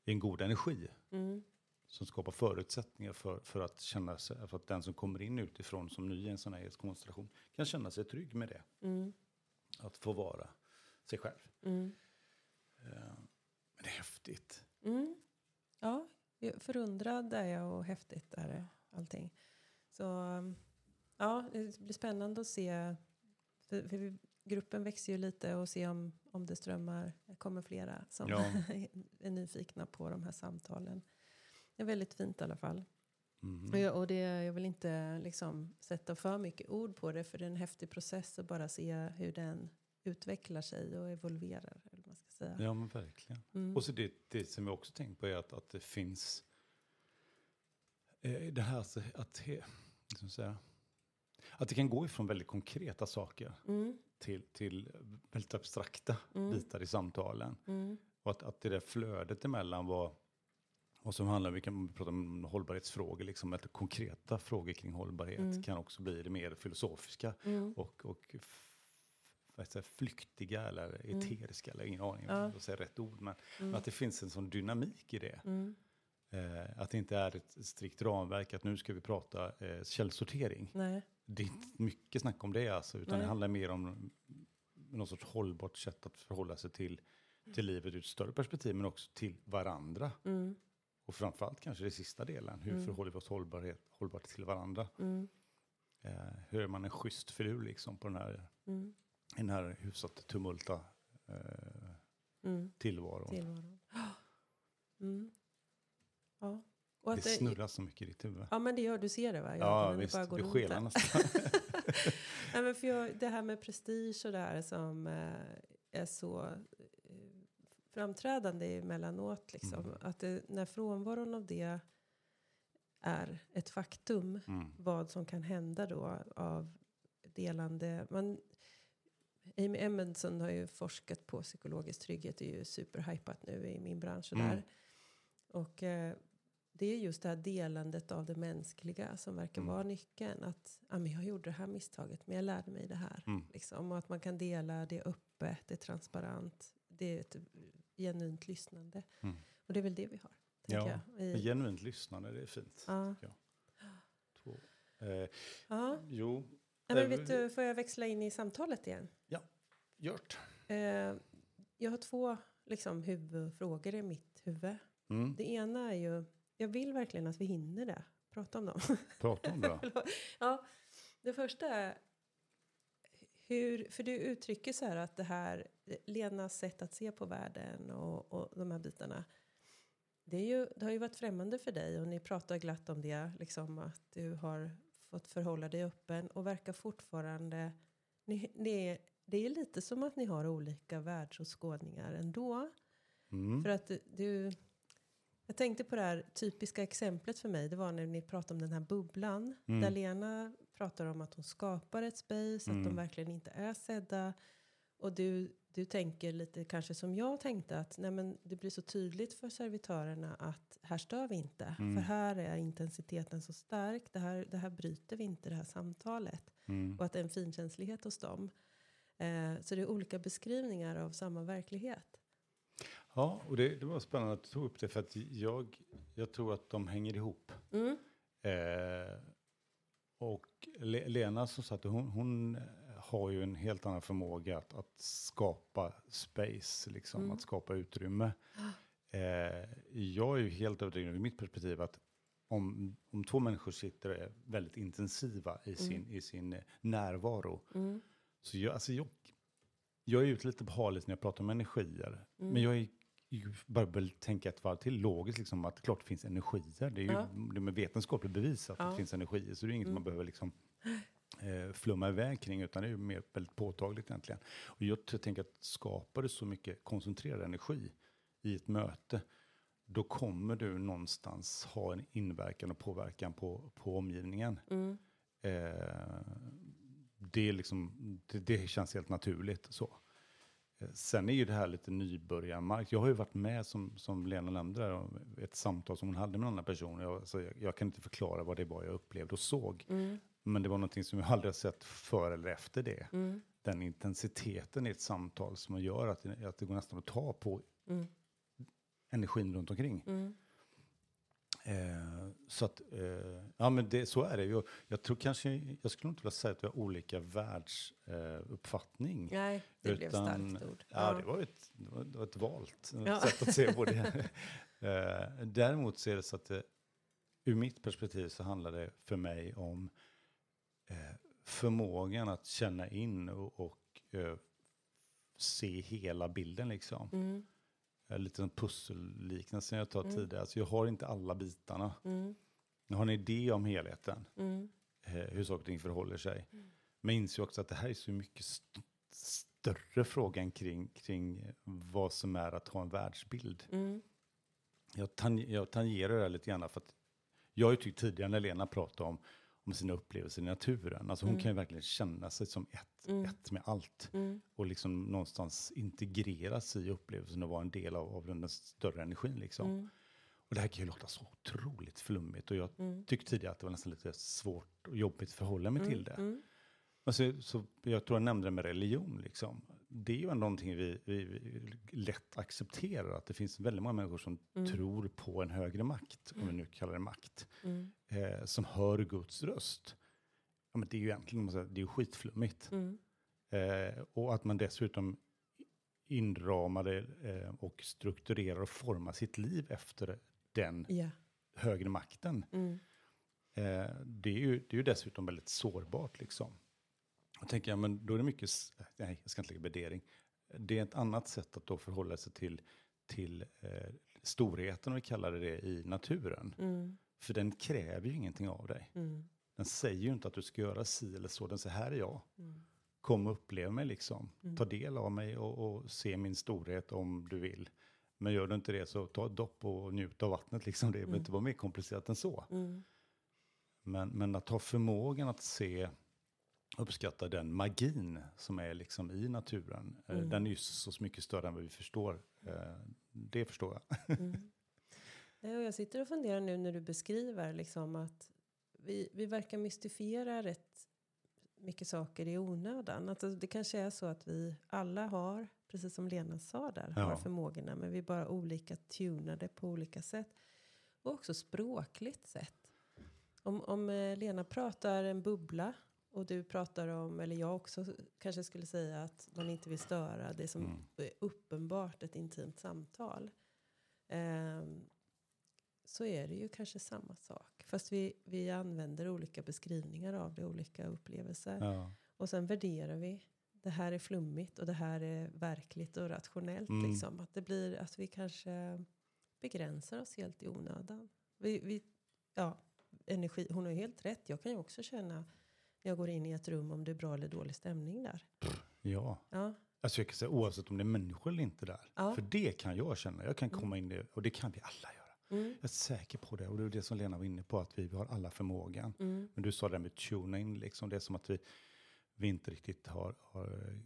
Speaker 1: i en god energi
Speaker 2: Mm.
Speaker 1: som skapar förutsättningar för, för, att känna sig, för att den som kommer in utifrån som ny i en sån här konstellation kan känna sig trygg med det.
Speaker 2: Mm.
Speaker 1: Att få vara sig själv.
Speaker 2: Mm.
Speaker 1: Eh, Men det är häftigt.
Speaker 2: Mm. Ja, förundrad är jag och häftigt är det allting. Så ja, det blir spännande att se. För, för gruppen växer ju lite och se om, om det strömmar, kommer flera som
Speaker 1: Ja.
Speaker 2: är nyfikna på de här samtalen. Det är väldigt fint i alla fall.
Speaker 1: Mhm.
Speaker 2: Och, jag, och det, jag vill inte liksom sätta för mycket ord på det för det är en häftig process att bara se hur den utvecklar sig och evolverar. Eller man ska säga.
Speaker 1: Ja, men verkligen.
Speaker 2: Mm.
Speaker 1: Och så det, det som jag också tänkt på är att, att det finns eh, det här att, ska man säga, att det kan gå ifrån väldigt konkreta saker
Speaker 2: Mm,
Speaker 1: till, till väldigt abstrakta
Speaker 2: Mm.
Speaker 1: bitar i samtalen.
Speaker 2: mm,
Speaker 1: Och att, att det där flödet emellan var, Och som handlar, vi kan prata om hållbarhetsfrågor, liksom, eller konkreta frågor kring hållbarhet
Speaker 2: Mm.
Speaker 1: kan också bli det mer filosofiska
Speaker 2: Mm.
Speaker 1: och, och f- vad ska jag säga, flyktiga eller eteriska, eller ingen aning om jag säger rätt ord, men
Speaker 2: Mm.
Speaker 1: att det finns en sån dynamik i det.
Speaker 2: Mm.
Speaker 1: Eh, att det inte är ett strikt ramverk, att nu ska vi prata eh, källsortering.
Speaker 2: Nej.
Speaker 1: Det är inte mycket snack om det alltså, utan
Speaker 2: Nej.
Speaker 1: det handlar mer om någon sorts hållbart sätt att förhålla sig till, till livet ur ett större perspektiv, men också till varandra.
Speaker 2: Mm.
Speaker 1: Och framförallt kanske det sista delen, hur
Speaker 2: Mm.
Speaker 1: förhåller vi oss hållbarhet, hållbart till varandra?
Speaker 2: Mm.
Speaker 1: Eh, hur är man en schysst filur liksom på den här,
Speaker 2: Mm.
Speaker 1: I den här hyfsat tumulta eh,
Speaker 2: Mm.
Speaker 1: tillvaron?
Speaker 2: Tillvaron. Mm. Ja. Och
Speaker 1: det
Speaker 2: att det,
Speaker 1: snurrar så mycket i ditt huvud.
Speaker 2: ja, men det gör du ser det va?
Speaker 1: Ja,
Speaker 2: ögonen
Speaker 1: visst,
Speaker 2: bara går
Speaker 1: skenar
Speaker 2: där.
Speaker 1: nästan.
Speaker 2: Nej, men för jag, det här med prestige och det här som eh, är så eh, framträdande emellanåt. Liksom.
Speaker 1: Mm.
Speaker 2: Att det, när frånvaron av det är ett faktum,
Speaker 1: Mm.
Speaker 2: vad som kan hända då av delande. Man, Amy Edmondson har ju forskat på psykologisk trygghet, det är ju superhypat nu i min bransch. Och,
Speaker 1: Mm.
Speaker 2: där. och eh, det är just det här delandet av det mänskliga som verkar
Speaker 1: Mm.
Speaker 2: vara nyckeln. Att ah, men jag gjorde det här misstaget, men jag lärde mig det här.
Speaker 1: Mm.
Speaker 2: Liksom, och att man kan dela det öppet, det är transparent, det är ett genuint lyssnande.
Speaker 1: Mm.
Speaker 2: Och det är väl det vi har.
Speaker 1: Ja,
Speaker 2: jag, i,
Speaker 1: Genuint lyssnande, det är fint.
Speaker 2: ja.
Speaker 1: Två. Eh,
Speaker 2: Ja.
Speaker 1: jo,
Speaker 2: Ja, men
Speaker 1: Eh,
Speaker 2: vet du, får jag växla in i samtalet igen?
Speaker 1: gjort.
Speaker 2: Eh, jag har två liksom, huvudfrågor i mitt huvud.
Speaker 1: Mm.
Speaker 2: Det ena är ju, jag vill verkligen att vi hinner det. Prata om dem.
Speaker 1: Prata om det.
Speaker 2: ja, det första är, hur, för du uttrycker så här att det här, Lenas sätt att se på världen och, och de här bitarna. Det, är ju, det har ju varit främmande för dig och ni pratar glatt om det, liksom att du har fått förhålla dig öppen och verkar fortfarande, ni, ni, det är lite som att ni har olika världsåskådningar ändå.
Speaker 1: Mm.
Speaker 2: För att du, jag tänkte på det här typiska exemplet för mig. Det var när ni pratade om den här bubblan.
Speaker 1: Mm.
Speaker 2: Där Lena pratar om att hon skapar ett space. Att
Speaker 1: Mm.
Speaker 2: de verkligen inte är sedda. Och du, du tänker lite kanske som jag tänkte. Att nej men, det blir så tydligt för servitörerna att här stör vi inte.
Speaker 1: Mm.
Speaker 2: För här är intensiteten så stark. Det här, det här bryter vi inte, det här samtalet.
Speaker 1: Mm.
Speaker 2: Och att det är en finkänslighet hos dem. Eh, så det är olika beskrivningar av samma verklighet.
Speaker 1: Ja, och det, det var spännande att du tog upp det för att jag, jag tror att de hänger ihop.
Speaker 2: Mm.
Speaker 1: Eh, och Le, Lena som sagt, hon, hon har ju en helt annan förmåga att, att skapa space, liksom,
Speaker 2: Mm.
Speaker 1: att skapa utrymme. Eh, jag är ju helt övertygad ur mitt perspektiv att om, om två människor sitter och är väldigt intensiva i sin, i sin eh, närvaro,
Speaker 2: Mm.
Speaker 1: så jag, alltså jag, jag är ute lite på halis när jag pratar om energier.
Speaker 2: Mm.
Speaker 1: Men jag är bara tänka ett varv till logiskt, liksom, att klart det finns energier. Det är ju
Speaker 2: Ja.
Speaker 1: det med vetenskapligt bevis att
Speaker 2: Ja.
Speaker 1: det finns energier. Så det är inget
Speaker 2: Mm.
Speaker 1: man behöver liksom, eh, flumma iväg kring, utan det är ju mer väldigt påtagligt egentligen. Och jag tänker att skapar du så mycket koncentrerad energi i ett möte, då kommer du någonstans ha en inverkan och påverkan på, på omgivningen.
Speaker 2: Mm.
Speaker 1: Eh, det, är liksom, det, det känns helt naturligt så. Eh, Sen är ju det här lite nybörjarmark. Jag har ju varit med, som, som Lena nämnde, där, ett samtal som hon hade med en annan person. Jag, alltså, jag, jag kan inte förklara vad det var jag upplevde och såg.
Speaker 2: Mm.
Speaker 1: Men det var någonting som jag aldrig har sett före eller efter det.
Speaker 2: Mm.
Speaker 1: Den intensiteten i ett samtal som gör att det, att det går nästan att ta på
Speaker 2: Mm.
Speaker 1: energin runt omkring.
Speaker 2: Mm.
Speaker 1: Eh, så att, eh, ja men det, så är det ju. Jag tror kanske, jag skulle inte vilja säga att vi har olika världsuppfattning. Eh.
Speaker 2: Nej, det blev
Speaker 1: Utan-
Speaker 2: starkt ord.
Speaker 1: Ja, det var ett, det var, det var ett valt
Speaker 2: Ja.
Speaker 1: sätt att se på det. eh, däremot så är det så att det, ur mitt perspektiv så handlar det för mig om eh, förmågan att känna in och, och eh, se hela bilden liksom.
Speaker 2: Mm.
Speaker 1: Eh, Lite som pusselliknelsen jag tog
Speaker 2: Mm.
Speaker 1: tidigare. Alltså jag har inte alla bitarna.
Speaker 2: Mm.
Speaker 1: Jag har en idé om helheten,
Speaker 2: Mm.
Speaker 1: eh, hur saker och ting förhåller sig.
Speaker 2: Mm.
Speaker 1: Men jag inser också att det här är så mycket st- större frågan kring, kring vad som är att ha en världsbild.
Speaker 2: Mm.
Speaker 1: Jag, tang, jag tangerar det här lite grann för att jag har ju tyckt tidigare när Lena pratade om, om sina upplevelser i naturen. Alltså hon
Speaker 2: Mm.
Speaker 1: kan ju verkligen känna sig som ett,
Speaker 2: Mm.
Speaker 1: ett med allt.
Speaker 2: Mm.
Speaker 1: Och liksom någonstans integreras i upplevelsen och vara en del av, av den större energin liksom.
Speaker 2: Mm.
Speaker 1: Och det här kan ju låta så otroligt flummigt och jag
Speaker 2: Mm.
Speaker 1: tyckte tidigare att det var nästan lite svårt och jobbigt att förhålla mig till det.
Speaker 2: Mm.
Speaker 1: Alltså, så jag tror jag nämnde det med religion. Liksom. Det är ju någonting vi, vi, vi lätt accepterar. Att det finns väldigt många människor som
Speaker 2: Mm.
Speaker 1: tror på en högre makt, om vi nu kallar det makt,
Speaker 2: Mm.
Speaker 1: eh, som hör Guds röst. Ja, men det är ju egentligen man säger, det är ju skitflummigt.
Speaker 2: Mm.
Speaker 1: Eh, och att man dessutom inramar det eh, och strukturerar och formar sitt liv efter den
Speaker 2: Ja.
Speaker 1: högre makten.
Speaker 2: Mm.
Speaker 1: Eh, det, är ju, det är ju dessutom väldigt sårbart liksom. Och tänker jag, men då är det mycket, nej jag ska inte lägga värdering. Det är ett annat sätt att då förhålla sig till, till eh, storheten, om vi kallar det det, i naturen.
Speaker 2: Mm.
Speaker 1: För den kräver ju ingenting av dig.
Speaker 2: Mm.
Speaker 1: Den säger ju inte att du ska göra si eller så, den säger här är jag.
Speaker 2: Mm.
Speaker 1: Kom och upplev mig liksom.
Speaker 2: Mm.
Speaker 1: Ta del av mig och, och se min storhet om du vill. Men gör du inte det så ta ett dopp och njut av vattnet liksom. Det behöver
Speaker 2: Mm.
Speaker 1: inte vara mer komplicerat än så.
Speaker 2: Mm.
Speaker 1: Men, men att ha förmågan att se, uppskatta den magin som är liksom i naturen. eh,
Speaker 2: Mm.
Speaker 1: Den är ju så mycket större än vad vi förstår. Eh, Det förstår jag.
Speaker 2: Mm. Jag sitter och funderar nu när du beskriver liksom att vi, vi verkar mystifiera rätt mycket saker i onödan. Att det kanske är så att vi alla har, precis som Lena sa där, har
Speaker 1: Ja.
Speaker 2: förmågorna. Men vi är bara olika tunade på olika sätt. Och också språkligt sett. Om, om eh, Lena pratar en bubbla och du pratar om, eller jag också kanske skulle säga att man inte vill störa det som
Speaker 1: Mm.
Speaker 2: är uppenbart ett intimt samtal. Ehm, så är det ju kanske samma sak. Fast vi, vi använder olika beskrivningar av det, olika upplevelser.
Speaker 1: Ja.
Speaker 2: Och sen värderar vi. Det här är flummigt och det här är verkligt och rationellt.
Speaker 1: Mm.
Speaker 2: Liksom. Att det blir att vi kanske begränsar oss helt i onödan. Vi, vi, ja, energi, hon har ju helt rätt. Jag kan ju också känna jag går in i ett rum om det är bra eller dålig stämning där.
Speaker 1: ja.
Speaker 2: Ja,
Speaker 1: Alltså jag kan säga oavsett om det är människor eller inte där.
Speaker 2: Ja.
Speaker 1: För det kan jag känna. Jag kan
Speaker 2: Mm.
Speaker 1: komma in i och det kan vi alla göra.
Speaker 2: mm,
Speaker 1: Jag är säker på det. Och det är det som Lena var inne på, att vi har alla förmågan.
Speaker 2: mm,
Speaker 1: Men du sa det med tuna in, liksom. det är som att vi, vi inte riktigt har, har,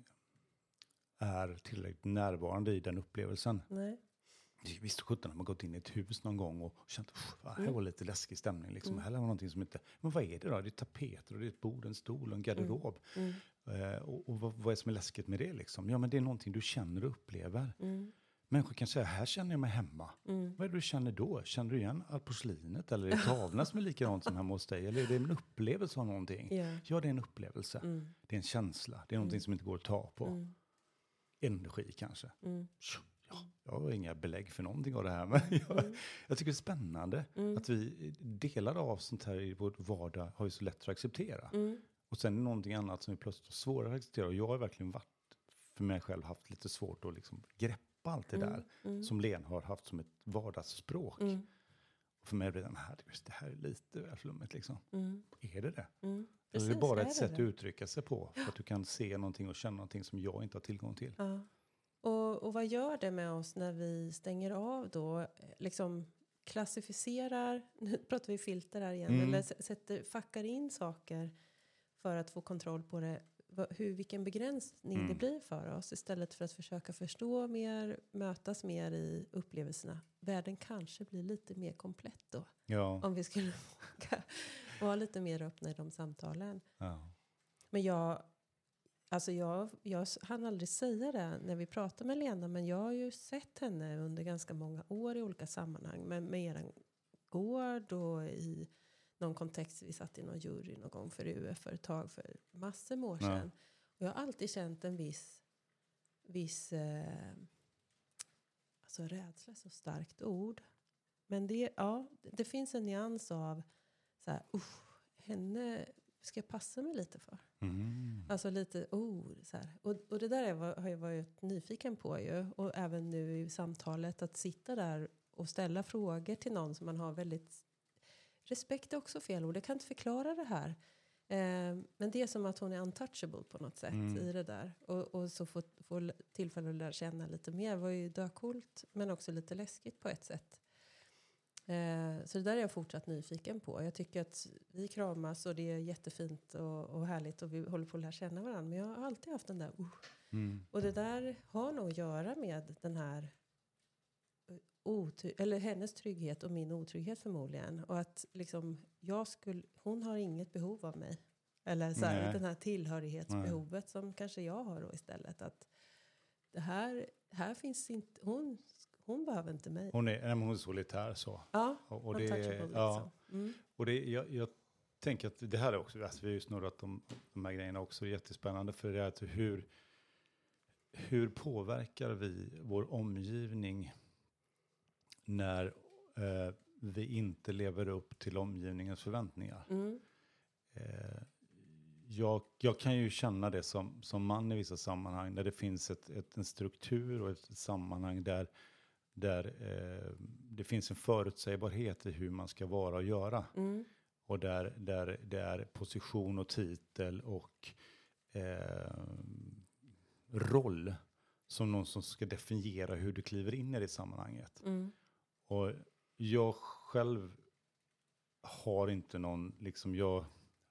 Speaker 1: är tillräckligt närvarande i den upplevelsen.
Speaker 2: nej.
Speaker 1: Visst sjutton har man gått in i ett hus någon gång och känt att här
Speaker 2: Mm.
Speaker 1: var lite läskig stämning. Liksom.
Speaker 2: Mm.
Speaker 1: Här var någonting som inte... Men vad är det då? Det är tapeter och det är ett bord, en stol och en garderob.
Speaker 2: Mm,
Speaker 1: Eh, och och vad, vad är det som är läskigt med det? Liksom? Ja, men det är någonting du känner och upplever.
Speaker 2: mm,
Speaker 1: Människor kan säga, här känner jag mig hemma.
Speaker 2: mm.
Speaker 1: Vad är det du känner då? Känner du igen allt porslinet? Eller är det tavlan som är likadant som hemma hos dig? Eller är det en upplevelse av någonting?
Speaker 2: Ja.
Speaker 1: Ja, det är en upplevelse.
Speaker 2: Mm,
Speaker 1: Det är en känsla. Det är någonting
Speaker 2: Mm.
Speaker 1: som inte går att ta på.
Speaker 2: mm,
Speaker 1: Energi kanske. Ja, jag har inga belägg för någonting av det här. Men jag,
Speaker 2: mm,
Speaker 1: jag tycker det är spännande
Speaker 2: mm,
Speaker 1: att vi delar av sånt här i vår vardag har ju så lätt att acceptera.
Speaker 2: mm,
Speaker 1: Och sen är det någonting annat som vi plötsligt svårare att acceptera. Och jag har verkligen varit, för mig själv, haft lite svårt att liksom greppa allt det
Speaker 2: mm,
Speaker 1: där.
Speaker 2: mm,
Speaker 1: Som Len har haft som ett vardagsspråk.
Speaker 2: mm,
Speaker 1: Och för mig blir det, "Men herregud, det här är lite väl flummigt liksom. Är det det? är det
Speaker 2: Precis,
Speaker 1: bara
Speaker 2: är
Speaker 1: ett sätt att
Speaker 2: det.
Speaker 1: uttrycka sig på? För att du kan se någonting och känna någonting som jag inte har tillgång till.
Speaker 2: Ja. Och, vad gör det med oss när vi stänger av då? Liksom klassificerar, nu pratar vi filter här igen,
Speaker 1: Mm.
Speaker 2: eller sätter, fackar in saker för att få kontroll på det. Hur, vilken begränsning det
Speaker 1: Mm.
Speaker 2: blir för oss istället för att försöka förstå mer, mötas mer i upplevelserna. Världen kanske blir lite mer komplett då.
Speaker 1: Ja.
Speaker 2: Om vi skulle våga vara lite mer öppna i de samtalen.
Speaker 1: ja.
Speaker 2: Men jag, alltså jag, jag hann aldrig säga det när vi pratade med Lena, men jag har ju sett henne under ganska många år i olika sammanhang med, med er gård och i någon kontext. Vi satt i någon jury någon gång för UF för massor med år
Speaker 1: Ja.
Speaker 2: sedan. Och jag har alltid känt en viss, viss eh, alltså rädsla, så starkt ord. Men det, ja, det finns en nyans av så här, usch, henne ska jag passa mig lite för.
Speaker 1: Mm.
Speaker 2: Alltså lite, oh, så här. Och, och det där har jag varit nyfiken på ju. Och även nu i samtalet att sitta där och ställa frågor till någon som man har väldigt... Respekt är också fel ord, jag kan inte förklara det här. Eh, men det är som att hon är untouchable på något sätt
Speaker 1: Mm.
Speaker 2: i det där. Och, och så få, få tillfälle att lära känna lite mer var ju döcoolt men också lite läskigt på ett sätt. Eh, så det där är jag fortsatt nyfiken på. Jag tycker att vi kramas och det är jättefint och, och härligt och vi håller på att lära känna varandra. Men jag har alltid haft den där uh.
Speaker 1: Mm.
Speaker 2: Och det där har nog att göra med den här eller hennes trygghet och min otrygghet förmodligen. Och att liksom, jag skulle, hon har inget behov av mig. Eller så här, den här tillhörighetsbehovet Nej. som kanske jag har då istället. Att det här, här finns inte, hon, hon behöver inte mig.
Speaker 1: Hon är, hon är solitär så.
Speaker 2: Ja,
Speaker 1: och, och det, ja, liksom. mm. och det, jag, jag tänker att det här är också, alltså vi har ju snurrat om de här grejerna också, jättespännande för det är att hur, hur påverkar vi vår omgivning när eh, vi inte lever upp till omgivningens förväntningar? Mm. Eh, jag, jag, kan ju känna det som, som man i vissa sammanhang, där det finns ett, ett en struktur och ett sammanhang där, där eh, det finns en förutsägbarhet i hur man ska vara och göra. Mm. Och där, där det är position och titel och eh, roll som någon som ska definiera hur du kliver in i det sammanhanget. Mm. Och jag själv har inte någon, liksom jag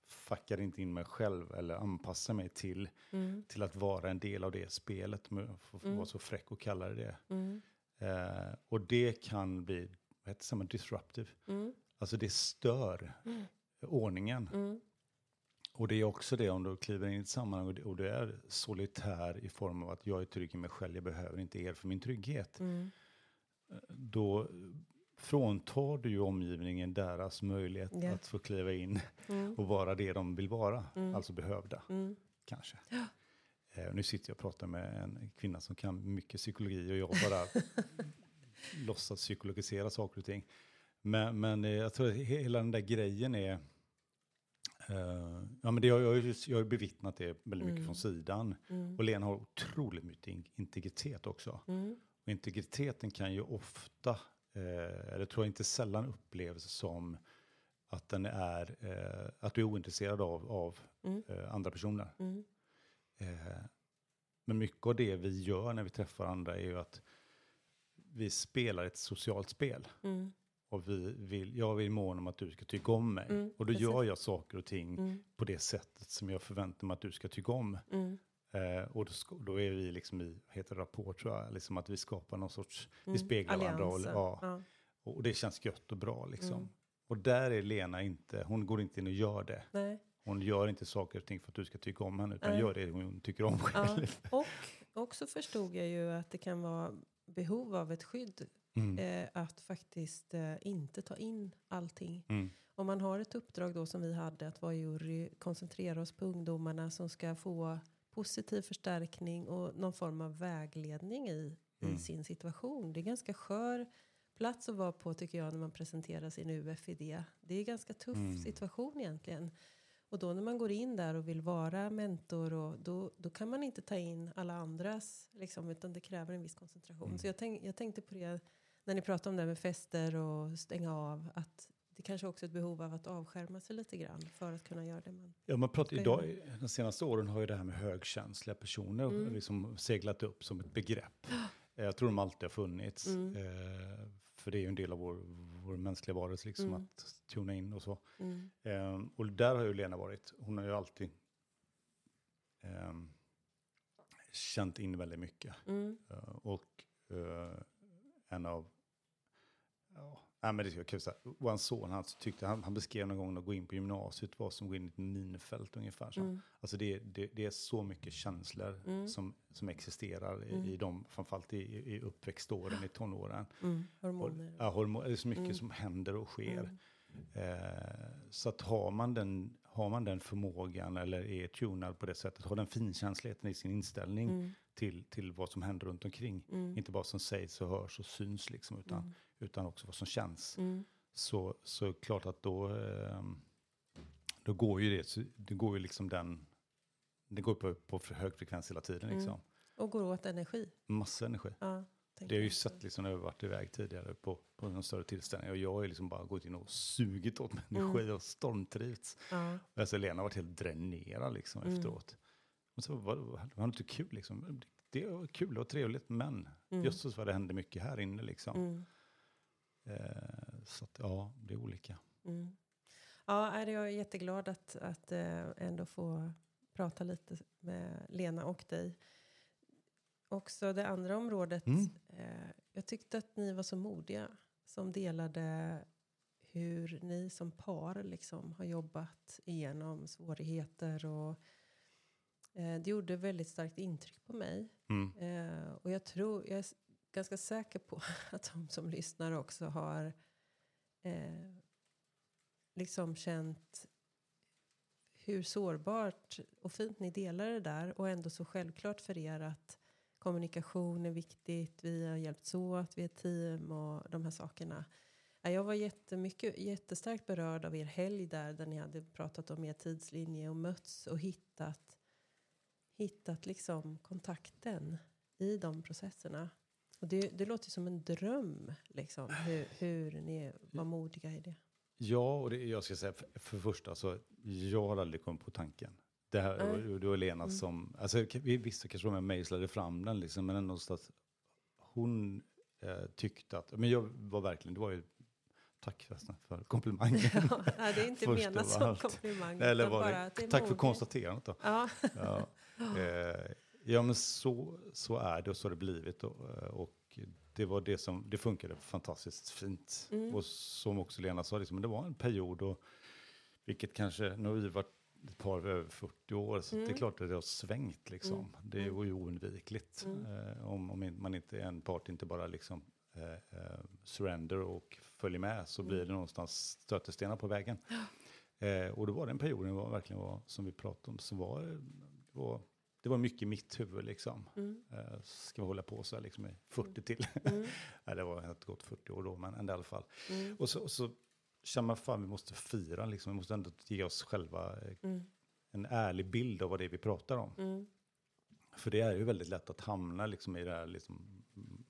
Speaker 1: fuckar inte in mig själv eller anpassar mig till, mm. till att vara en del av det spelet, för att mm. vara så fräck och kalla det det. Eh, och det kan bli, vad heter det, disruptive. Mm. Alltså det stör mm. ordningen. Mm. Och det är också det om du kliver in i ett sammanhang och du är solitär i form av att jag är trygg i mig själv, jag behöver inte er för min trygghet. Mm. Då fråntar du ju omgivningen deras möjlighet yeah. att få kliva in mm. och vara det de vill vara, mm. alltså behövda, mm. kanske. Ja. Eh, nu sitter jag och pratar med en kvinna som kan mycket psykologi och jag bara låtsas psykologisera saker och ting. Men, men eh, jag tror att hela den där grejen är, uh, ja men det har, jag, jag har bevittnat det väldigt mycket mm. från sidan. Mm. Och Lena har otroligt mycket integritet också. Mm. Och integriteten kan ju ofta eh, eller tror jag inte sällan upplevs som att den är, eh, att du är ointresserad av, av mm. andra personer. Mm. Eh, men mycket av det vi gör när vi träffar andra är ju att vi spelar ett socialt spel. Mm. Och vi vill, jag vill mån om att du ska tycka om mig. Mm, och då precis. gör jag saker och ting mm. på det sättet som jag förväntar mig att du ska tycka om. Mm. Eh, och då, då, är vi liksom i, heter rapport tror jag, liksom att vi skapar någon sorts, mm. vi speglar varandra. Och, ja. ja. och det känns gött och bra liksom. Mm. Och där är Lena inte, hon går inte in och gör det. Nej. Hon gör inte saker och ting för att du ska tycka om henne, utan Nej. gör det hon tycker om själv.
Speaker 2: Ja. Och också förstod jag ju att det kan vara behov av ett skydd. Mm. Eh, att faktiskt eh, inte ta in allting. Mm. Om man har ett uppdrag då som vi hade, att vara jury, koncentrera oss på ungdomarna som ska få positiv förstärkning och någon form av vägledning i, mm. i sin situation. Det är ganska skör plats att vara på tycker jag när man presenterar sin UF-idé. Det är en ganska tuff mm. situation egentligen. Och då när man går in där och vill vara mentor och då, då kan man inte ta in alla andras liksom, utan det kräver en viss koncentration. Mm. Så jag, tänk, jag tänkte på det när ni pratade om det med fester och stänga av att det kanske också är ett behov av att avskärma sig lite grann för att kunna göra det man
Speaker 1: Ja, man pratar idag, de senaste åren har ju det här med högkänsliga personer mm. liksom seglat upp som ett begrepp. Jag tror de alltid har funnits. Mm. Eh, för det är ju en del av vår, vår mänskliga varelse, liksom mm. att tuna in och så. Mm. Eh, och där har ju Lena varit. Hon har ju alltid eh, känt in väldigt mycket. Mm. Eh, och eh, en av, ja, Nej, men det är kul. Vår son han, tyckte, han, han beskrev någon gång att gå in på gymnasiet var som att gå in i ett minfält ungefär. Så. Mm. Alltså det, det, det, är så mycket känslor mm. som, som existerar i, mm. i de, framförallt i, i uppväxtåren, i tonåren.
Speaker 2: Mm. Hormoner.
Speaker 1: Och, ja, hormon, det är så mycket mm. som händer och sker. Mm. Eh, så att har man, den, har man den förmågan eller är tunad på det sättet, har den finkänsligheten i sin inställning till, till vad som händer runt omkring. Inte bara som sägs och hörs och syns liksom, utan utan också vad som känns. Mm. Så, så klart att då, eh, då går ju det, det går ju liksom den, det går på, på hög frekvens hela tiden. Liksom. Mm.
Speaker 2: Och går åt energi.
Speaker 1: Massa energi. Ja, det har jag ju sett liksom när jag varit iväg tidigare på, på en större tillställning. Och jag har ju liksom bara gått in och sugit åt mm. energi mm. och stormtrivts. Ja. Och alltså Lena har varit helt dränerad liksom mm. efteråt. Och så var, var, var det inte kul liksom. Det var kul och trevligt men mm. just vad det hände mycket här inne liksom. Mm. Eh, så att, ja, det är olika. Mm.
Speaker 2: Ja, jag är jätteglad att, att eh, ändå få prata lite med Lena och dig. också det andra området.
Speaker 1: Mm.
Speaker 2: Eh, jag tyckte att ni var så modiga som delade hur ni som par liksom har jobbat igenom svårigheter. Och, eh, det gjorde väldigt starkt intryck på mig.
Speaker 1: Mm.
Speaker 2: Eh, och jag tror, jag ganska säker på att de som lyssnar också har eh, liksom känt hur sårbart och fint ni delar det där och ändå så självklart för er att kommunikation är viktigt, vi har hjälpts åt, vi är ett team och de här sakerna. Jag var jättemycket, jättestarkt berörd av er helg där, där ni hade pratat om er tidslinje och mötts och hittat, hittat liksom kontakten i de processerna. Och det, det låter som en dröm, liksom, hur, hur ni var modiga i det.
Speaker 1: Ja, och det, jag ska säga för, för första så jag har aldrig kommit på tanken. Det här,
Speaker 2: Nej.
Speaker 1: det var Lena
Speaker 2: Mm.
Speaker 1: som, alltså vi visste kanske och mejslade fram den liksom, men ändå så att hon eh, tyckte att, men jag var verkligen, det var ju, tack förresten för komplimangen.
Speaker 2: Ja, det är inte menat som
Speaker 1: allt.
Speaker 2: komplimang.
Speaker 1: Eller var
Speaker 2: bara
Speaker 1: det, tack för konstaterandet då.
Speaker 2: Ja.
Speaker 1: Ja, eh, ja men så, så är det och så har det blivit. Och, och det var det som, det funkade fantastiskt fint.
Speaker 2: Mm.
Speaker 1: Och som också Lena sa, liksom, det var en period och vilket kanske, nu har vi varit ett par över 40 år, så det är
Speaker 2: Mm.
Speaker 1: klart att det har svängt liksom.
Speaker 2: Mm.
Speaker 1: Det är ju oundvikligt.
Speaker 2: Mm.
Speaker 1: Eh, om, om man inte, en part inte bara liksom eh, eh, surrender och följer med så
Speaker 2: Mm.
Speaker 1: blir det någonstans stötestenar på vägen. Eh, och då var det en period det var verkligen var, som vi pratade om, så var det var, det var mycket i mitt huvud liksom.
Speaker 2: Mm.
Speaker 1: Eh, ska vi hålla på så här liksom i 40 till?
Speaker 2: Mm.
Speaker 1: Nej, det var helt gått 40 år då, men ändå i alla fall.
Speaker 2: Mm.
Speaker 1: Och så, och så känner man fan vi måste fira liksom, vi måste ändå ge oss själva eh,
Speaker 2: Mm.
Speaker 1: en ärlig bild av vad det är vi pratar om.
Speaker 2: Mm.
Speaker 1: För det är ju väldigt lätt att hamna liksom i det här liksom, mm,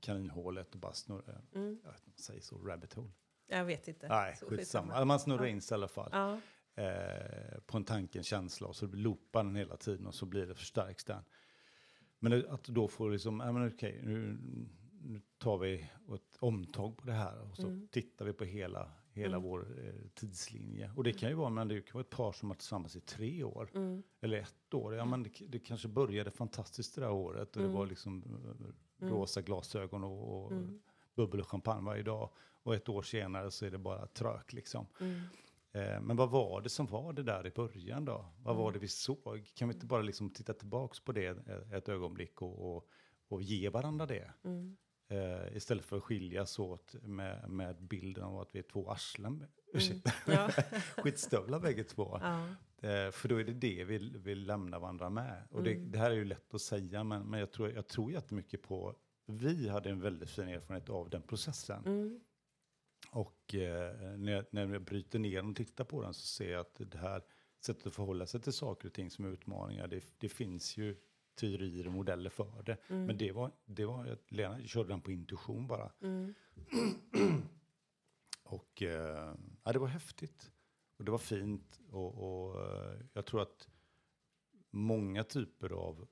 Speaker 1: kaninhålet och bara snurra,
Speaker 2: Mm.
Speaker 1: jag vet inte om man säger så, rabbit hole.
Speaker 2: Jag vet inte.
Speaker 1: Nej,
Speaker 2: Så
Speaker 1: skitsamma. Eller Man snurrar
Speaker 2: Ja.
Speaker 1: in sig i alla fall.
Speaker 2: Ja.
Speaker 1: Eh, på en tanke, en känsla och så loopar den hela tiden och så blir det förstärks den. Men att då få liksom, ja men okej, nu, nu tar vi ett omtag på det här och så
Speaker 2: Mm.
Speaker 1: tittar vi på hela, hela
Speaker 2: Mm.
Speaker 1: vår eh, tidslinje. Och det kan ju vara, men det kan vara ett par som har tillsammans i tre år.
Speaker 2: Mm.
Speaker 1: Eller ett år. Ja, men det, det kanske började fantastiskt det där året och
Speaker 2: Mm.
Speaker 1: det var liksom eh,
Speaker 2: Mm.
Speaker 1: rosa glasögon och, och
Speaker 2: Mm.
Speaker 1: bubbel och champagne varje dag. Och ett år senare så är det bara trök liksom.
Speaker 2: Mm.
Speaker 1: Eh, men vad var det som var det där i början då? Vad
Speaker 2: Mm.
Speaker 1: var det vi såg? Kan vi inte bara liksom titta tillbaks på det ett, ögonblick och, och, och ge varandra det?
Speaker 2: Mm.
Speaker 1: Eh, istället för att skiljas åt med, med bilden av att vi är två arslen. Ursäkta,
Speaker 2: Ja.
Speaker 1: skitstövlar bägge två.
Speaker 2: ja.
Speaker 1: Eh, för då är det det vi vill lämna varandra med. Och det,
Speaker 2: Mm.
Speaker 1: det här är ju lätt att säga, men, men jag, tror, jag tror jättemycket på... Vi hade en väldigt fin erfarenhet av den processen.
Speaker 2: Mm.
Speaker 1: Och eh, när, jag, när jag bryter ner och tittar på den så ser jag att det här sättet att förhålla sig till saker och ting som utmaningar, det, det finns ju teorier och modeller för det.
Speaker 2: Mm.
Speaker 1: Men det var, det var, att Lena körde den på intuition bara.
Speaker 2: Mm.
Speaker 1: Och eh, ja, det var häftigt. Och det var fint. Och, och eh, jag tror att många typer av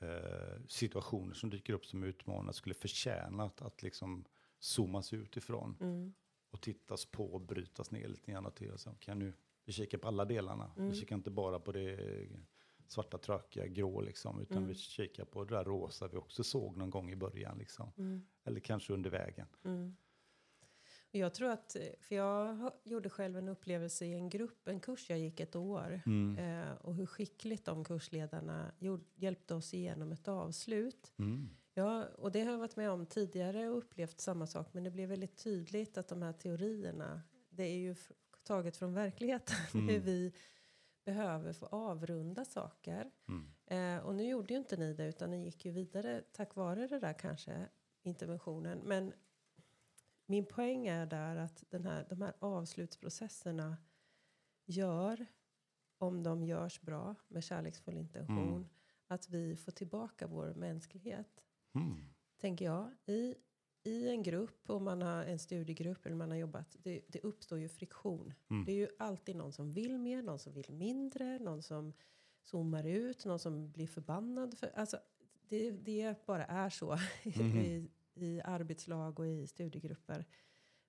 Speaker 1: eh, situationer som dyker upp som utmanar skulle förtjäna att, att liksom zoomas ut ifrån
Speaker 2: Mm.
Speaker 1: och tittas på och brytas ner lite grann till. Och så kan nu vi kika på alla delarna.
Speaker 2: Mm.
Speaker 1: Vi kikar inte bara på det svarta, trökiga, grå liksom, utan
Speaker 2: Mm.
Speaker 1: vi kikar på det där rosa vi också såg någon gång i början liksom.
Speaker 2: Mm.
Speaker 1: Eller kanske under vägen.
Speaker 2: Mm. Jag tror att, för jag gjorde själv en upplevelse i en grupp, en kurs jag gick ett år.
Speaker 1: Mm.
Speaker 2: Eh, och hur skickligt de kursledarna gjord, hjälpte oss igenom ett avslut.
Speaker 1: Mm.
Speaker 2: Ja, och det har jag varit med om tidigare och upplevt samma sak. Men det blev väldigt tydligt att de här teorierna, det är ju taget från verkligheten.
Speaker 1: Mm.
Speaker 2: Hur vi behöver få avrunda saker.
Speaker 1: Mm.
Speaker 2: Eh, och nu gjorde ju inte ni det utan ni gick ju vidare tack vare det där kanske, interventionen. Men min poäng är där att den här, de här avslutsprocesserna gör, om de görs bra med kärleksfull intention,
Speaker 1: Mm.
Speaker 2: att vi får tillbaka vår mänsklighet.
Speaker 1: Mm.
Speaker 2: Tänker jag. I, I en grupp, om man har en studiegrupp eller man har jobbat, det, det uppstår ju friktion.
Speaker 1: Mm.
Speaker 2: Det är ju alltid någon som vill mer, någon som vill mindre, någon som zoomar ut, någon som blir förbannad. För, alltså, det, det bara är så
Speaker 1: Mhm.
Speaker 2: i, i arbetslag och i studiegrupper.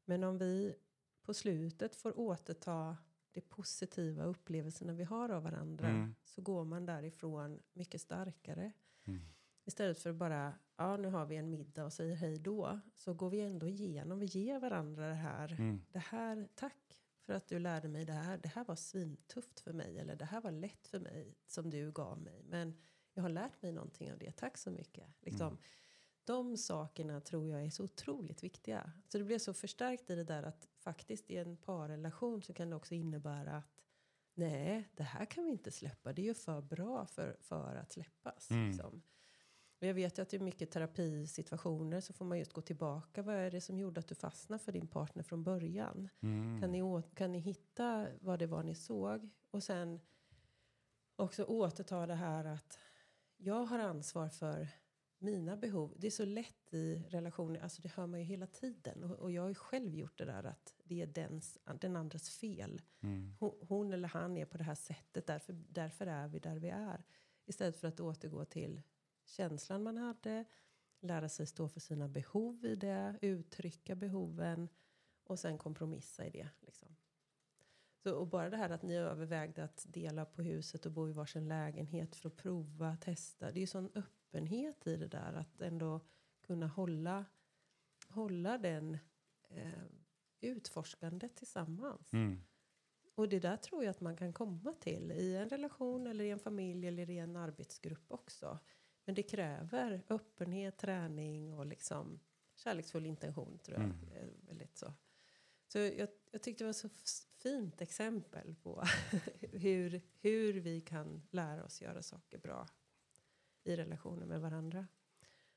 Speaker 2: Men om vi på slutet får återta de positiva upplevelserna vi har av varandra
Speaker 1: Mm.
Speaker 2: så går man därifrån mycket starkare.
Speaker 1: Mm.
Speaker 2: Istället för att bara, ja nu har vi en middag och säger hej då. Så går vi ändå igenom, vi ger varandra det här.
Speaker 1: Mm.
Speaker 2: Det här, tack för att du lärde mig det här. Det här var svintufft för mig. Eller det här var lätt för mig som du gav mig. Men jag har lärt mig någonting av det. Tack så mycket. Liksom,
Speaker 1: Mm.
Speaker 2: De sakerna tror jag är så otroligt viktiga. Så det blev så förstärkt i det där att faktiskt i en parrelation så kan det också innebära att nej, det här kan vi inte släppa. Det är ju för bra för, för att släppas.
Speaker 1: Mm.
Speaker 2: Liksom. Och jag vet ju att det är mycket terapisituationer så får man just gå tillbaka. Vad är det som gjorde att du fastnade för din partner från början?
Speaker 1: Mm.
Speaker 2: Kan, ni, kan ni hitta vad det var ni såg? Och sen också återta det här att jag har ansvar för mina behov. Det är så lätt i relationer, alltså det hör man ju hela tiden. Och, och jag har ju själv gjort det där att det är dens, den andres fel.
Speaker 1: Mm.
Speaker 2: Hon, hon eller han är på det här sättet, därför, därför är vi där vi är. Istället för att återgå till känslan man hade, lära sig stå för sina behov i det, uttrycka behoven och sen kompromissa i det. Liksom. Så, och bara det här att ni övervägde att dela på huset och bo i varsin lägenhet för att prova, testa. Det är ju sån öppenhet i det där att ändå kunna hålla, hålla den eh, utforskandet tillsammans.
Speaker 1: Mm.
Speaker 2: Och det där tror jag att man kan komma till i en relation eller i en familj eller i en arbetsgrupp också. Men det kräver öppenhet, träning och liksom kärleksfull intention tror jag.
Speaker 1: Mm.
Speaker 2: är väldigt så. Så jag, jag tyckte det var så f- fint exempel på hur, hur vi kan lära oss göra saker bra i relationer med varandra.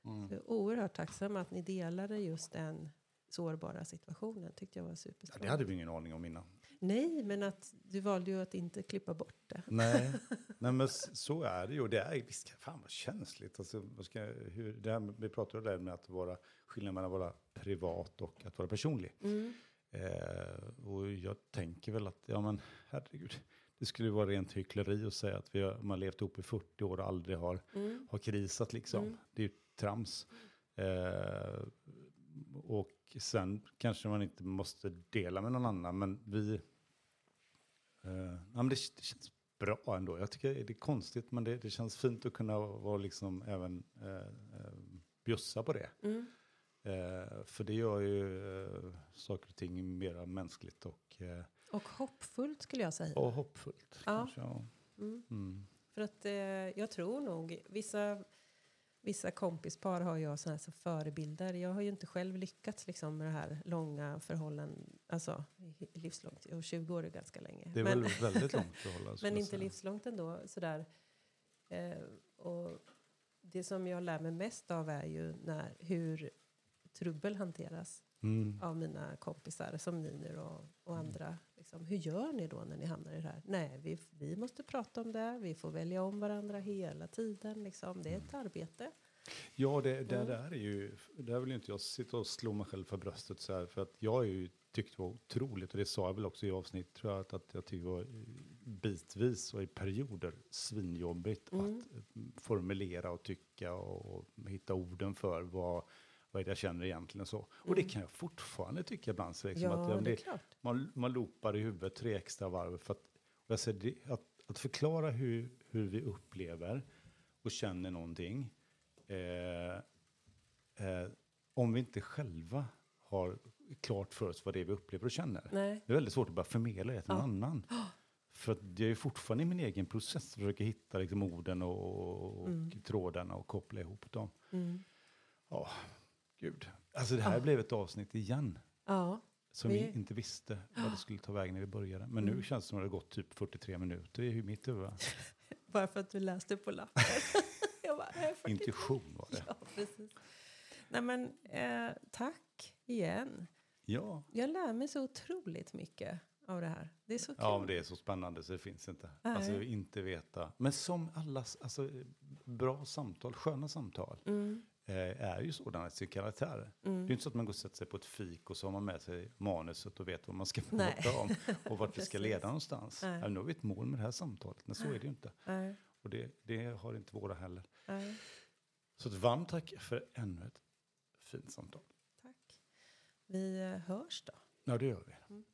Speaker 1: Mm.
Speaker 2: Så jag är oerhört tacksam att ni delade just den sårbara situationen. Tyckte jag var
Speaker 1: Ja,
Speaker 2: superspännande.
Speaker 1: det hade vi ingen aning om innan.
Speaker 2: Nej, men att du valde ju att inte klippa bort det.
Speaker 1: Nej, Nej men så är det ju. Det är visst, fan vad känsligt. Alltså, vad ska, hur, det här, med- vi pratade där med att vara skillnad mellan att vara privat och att vara personlig.
Speaker 2: Mm.
Speaker 1: Eh, och jag tänker väl att, ja men herregud, det skulle ju vara rent hyckleri att säga att vi har, man levt ihop i 40 år och aldrig har,
Speaker 2: Mm.
Speaker 1: har krisat liksom.
Speaker 2: Mm.
Speaker 1: Det är ju trams. Eh, och sen kanske man inte måste dela med någon annan, men vi... Eh, ja, men det, det känns bra ändå. Jag tycker det är konstigt, men det, det känns fint att kunna vara liksom även eh, bjussa på det.
Speaker 2: Mm.
Speaker 1: Eh, för det gör ju eh, saker och ting mer mänskligt och, eh,
Speaker 2: Och hoppfullt skulle jag säga.
Speaker 1: och hoppfullt.
Speaker 2: Ja.
Speaker 1: Kanske, ja.
Speaker 2: Mm.
Speaker 1: Mm.
Speaker 2: För att jag tror nog, vissa, vissa kompispar har jag såna som förebilder. Jag har ju inte själv lyckats liksom, med det här långa förhållanden, alltså livslångt. Och 20 år är ganska länge.
Speaker 1: Det är
Speaker 2: men,
Speaker 1: väl väldigt långt förhållande.
Speaker 2: men inte
Speaker 1: säga.
Speaker 2: livslångt ändå. Sådär. Eh, och det som jag lär mig mest av är ju när, hur trubbel hanteras
Speaker 1: Mm.
Speaker 2: av mina kompisar som ni nu och, och andra. Liksom, hur gör ni då när ni hamnar i det här? Nej, vi, vi måste prata om det. Vi får välja om varandra hela tiden. Liksom. Det är ett arbete.
Speaker 1: Ja, det, det
Speaker 2: Mm.
Speaker 1: där är ju, där vill inte jag sitta och slå mig själv för bröstet så här, för att jag har ju tyckt det var otroligt, och det sa jag väl också i avsnitt, tror jag, att, att jag tyckte det var bitvis och i perioder svinjobbigt
Speaker 2: Mm.
Speaker 1: att formulera och tycka och, och hitta orden för vad, vad är det jag känner egentligen så. Och det
Speaker 2: Mm.
Speaker 1: kan jag fortfarande tycka ibland, så liksom
Speaker 2: Ja,
Speaker 1: att
Speaker 2: det
Speaker 1: det, man, man loopar i huvudet tre extra varv. För att, jag säger, det, att, att förklara hur, hur vi upplever och känner någonting. Eh, eh, om vi inte själva har klart för oss vad det är vi upplever och känner.
Speaker 2: Nej.
Speaker 1: Det är väldigt svårt att bara förmedla det till någon
Speaker 2: Ja.
Speaker 1: annan. För att det är ju fortfarande i min egen process att försöka hitta liksom orden och, och
Speaker 2: Mm.
Speaker 1: trådarna och koppla ihop dem.
Speaker 2: Mm.
Speaker 1: Ja, gud. Alltså det här
Speaker 2: Ja.
Speaker 1: blev ett avsnitt igen.
Speaker 2: Ja,
Speaker 1: Som
Speaker 2: Vi-
Speaker 1: inte visste vad det skulle ta vägen när vi började. Men nu
Speaker 2: Mm.
Speaker 1: känns det som att det har gått typ 43 minuter i mitt huvud.
Speaker 2: bara för att du läste på lappen. jag bara, nej, 43.
Speaker 1: Intuition var det.
Speaker 2: Ja, precis. Nej, men eh, tack igen.
Speaker 1: Ja.
Speaker 2: Jag lär mig så otroligt mycket av det här. Det är så kul.
Speaker 1: ja, men det är så spännande så det finns inte.
Speaker 2: Nej.
Speaker 1: Alltså inte veta. Men som allas, alltså bra samtal, sköna samtal,
Speaker 2: Mm,
Speaker 1: är ju sådana till sin karaktär. Det är
Speaker 2: mm.
Speaker 1: inte så att man går och sätter sig på ett fik och så har man med sig manuset och vet vad man ska prata om och vart det ska leda någonstans.
Speaker 2: Nej.
Speaker 1: Ja, nu har vi ett mål med det här samtalet, men så är det ju inte.
Speaker 2: Nej,
Speaker 1: Och det, det har inte våra heller.
Speaker 2: nej,
Speaker 1: Så ett varmt tack för ännu ett fint samtal.
Speaker 2: tack. Vi eh, hörs då.
Speaker 1: Ja, det gör vi.
Speaker 2: Mm.